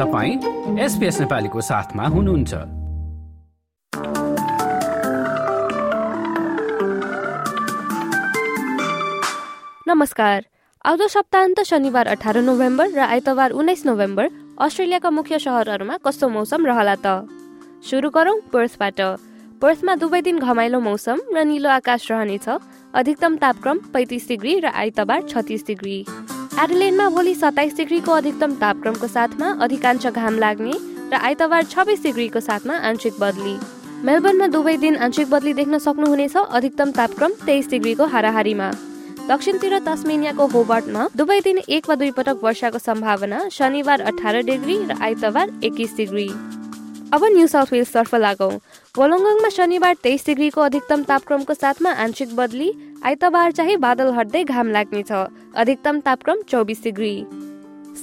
तपाईँ एसपिएस नेपालीको साथमा हुनुहुन्छ। नमस्कार। आउँदो सप्ताहन्त शनिबार अठार नोभेम्बर र आइतबार उन्नाइस नोभेम्बर अस्ट्रेलियाका मुख्य सहरहरूमा कस्तो मौसम रहला त? सुरु गरौँ पर्सबाट पर्समा दुवै दिन घमाइलो मौसम र निलो आकाश रहनेछ। अधिकतम तापक्रम पैँतिस डिग्री र आइतबार छत्तिस डिग्री। एडलेनमा भोलि सत्ताइस डिग्रीको अधिकतम तापक्रमको साथमा अधिकांश घाम लाग्ने र आइतबार छब्बिस डिग्रीको साथमा आंशिक बदली। मेलबर्नमा दुवै दिन आंशिक बदली देख्न सक्नुहुनेछ अधिकतम तापक्रम तेइस डिग्रीको हाराहारीमा। दक्षिणतिर तस्मेनियाको होबर्टमा दुवै दिन एक वा दुई पटक वर्षाको सम्भावना शनिबार अठार डिग्री र आइतबार एक्काइस डिग्री। अब न्यू साउथ वेल्सतर्फ लागौँ। वोलङ्गङमा शनिबार तेइस डिग्रीको अधिकतम तापक्रमको साथमा आंशिक बदली आइतबार चाहिँ बादल हट्दै घाम लाग्नेछ। अधिकतम तापक्रम चौबिस डिग्री।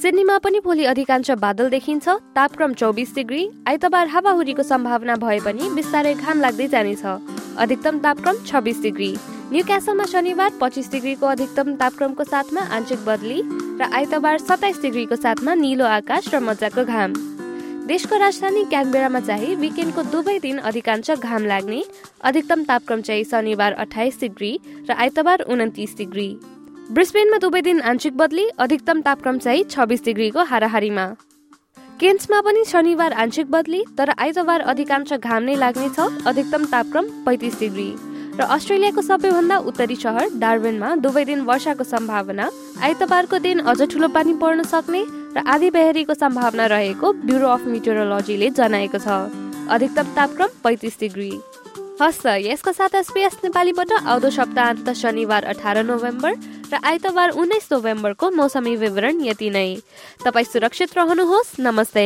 सिडनीमा पनि भोलि अधिकांश बादल देखिन्छ। तापक्रम चौबिस डिग्री आइतबार हावाहुरीको सम्भावना भए पनि बिस्तारै घाम लाग्दै जानेछ। अधिकतम तापक्रम छब्बिस डिग्री। न्यू क्यासलमा शनिबार पच्चिस डिग्रीको अधिकतम तापक्रमको साथमा आंशिक बदली र आइतबार सत्ताइस डिग्रीको साथमा निलो आकाश र मजाको घाम। देशको राजधानी क्यानबेरामा चाहिँ विकेन्डको दुवै दिन अधिकांश घाम लाग्ने अधिकतम तापक्रम चाहिँ शनिबार अठाइस डिग्री र आइतबार उन्तिस डिग्री। ब्रिस्बेनमा दुवै दिन आंशिक बदली अधिकतम तापक्रम चाहिँ छब्बिस डिग्रीको हाराहारीमा। केन्समा पनि शनिबार आंशिक बदली तर आइतबार अधिकांश घाम नै लाग्नेछ अधिकतम तापक्रम पैँतिस डिग्री। र अस्ट्रेलियाको सबैभन्दा उत्तरी सहर डार्बिनमा दुवै दिन वर्षाको सम्भावना आइतबारको दिन अझ ठुलो पानी पर्न सक्ने र आधी बेहरीको सम्भावना रहेको ब्युरो अफ मिटेरोलोजीले जनाएको छ। अधिकतम तापक्रम पैँतिस डिग्री। हस् यसको साथ एसपिएस नेपालीबाट आउँदो सप्ताहन्त शनिबार अठार नोभेम्बर र आइतबार उन्नाइस नोभेम्बरको मौसमी विवरण यति नै। तपाईँ सुरक्षित रहनुहोस्। नमस्ते।